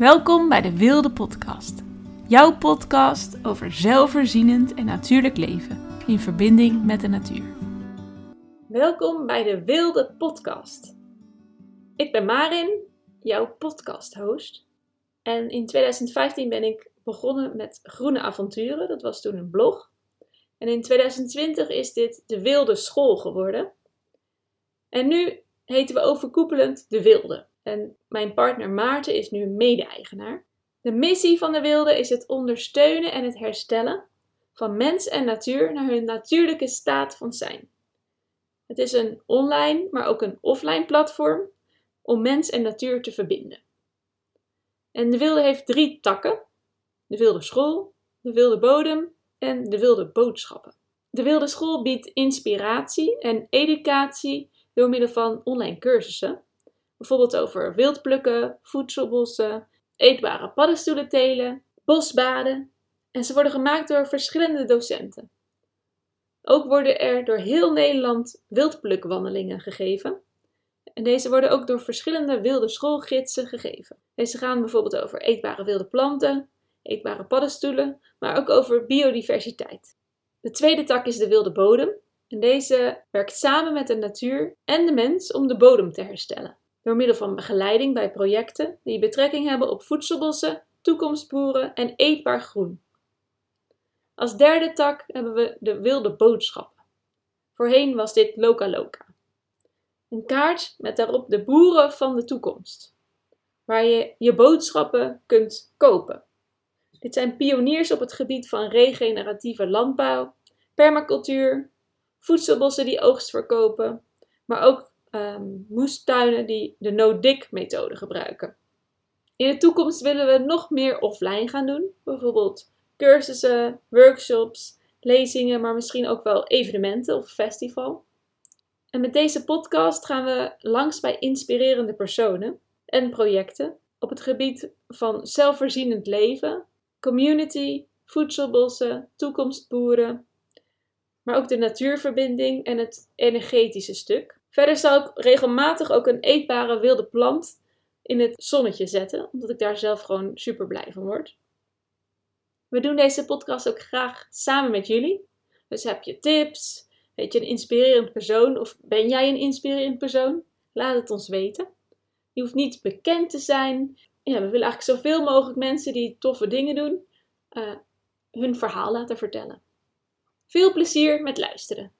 Welkom bij de Wilde Podcast. Jouw podcast over zelfvoorzienend en natuurlijk leven in verbinding met de natuur. Welkom bij de Wilde Podcast. Ik ben Marin, jouw podcast-host. En in 2015 ben ik begonnen met Groene Avonturen. Dat was toen een blog. En in 2020 is dit de Wilde School geworden. En nu heten we overkoepelend De Wilde. En mijn partner Maarten is nu mede-eigenaar. De missie van de Wilde is het ondersteunen en het herstellen van mens en natuur naar hun natuurlijke staat van zijn. Het is een online, maar ook een offline platform om mens en natuur te verbinden. En de Wilde heeft drie takken: de Wilde School, de Wilde Bodem en de Wilde Boodschappen. De Wilde School biedt inspiratie en educatie door middel van online cursussen Bijvoorbeeld over wildplukken, voedselbossen, eetbare paddenstoelen telen, bosbaden. En ze worden gemaakt door verschillende docenten. Ook worden er door heel Nederland wildplukwandelingen gegeven. En deze worden ook door verschillende wilde schoolgidsen gegeven. Deze gaan bijvoorbeeld over eetbare wilde planten, eetbare paddenstoelen, maar ook over biodiversiteit. De tweede tak is de wilde bodem. En deze werkt samen met de natuur en de mens om de bodem te herstellen door middel van begeleiding bij projecten die betrekking hebben op voedselbossen, toekomstboeren en eetbaar groen. Als derde tak hebben we de wilde boodschappen. Voorheen was dit Loka Loka. Een kaart met daarop de boeren van de toekomst, waar je je boodschappen kunt kopen. Dit zijn pioniers op het gebied van regeneratieve landbouw, permacultuur, voedselbossen die oogst verkopen, maar ook um, moestuinen die de no-dig-methode gebruiken. In de toekomst willen we nog meer offline gaan doen, bijvoorbeeld cursussen, workshops, lezingen, maar misschien ook wel evenementen of festival. En met deze podcast gaan we langs bij inspirerende personen en projecten op het gebied van zelfvoorzienend leven, community, voedselbossen, toekomstboeren, maar ook de natuurverbinding en het energetische stuk. Verder zal ik regelmatig ook een eetbare wilde plant in het zonnetje zetten, omdat ik daar zelf gewoon super blij van word. We doen deze podcast ook graag samen met jullie. Dus heb je tips, weet je een inspirerend persoon of ben jij een inspirerend persoon? Laat het ons weten. Je hoeft niet bekend te zijn. Ja, we willen eigenlijk zoveel mogelijk mensen die toffe dingen doen, uh, hun verhaal laten vertellen. Veel plezier met luisteren.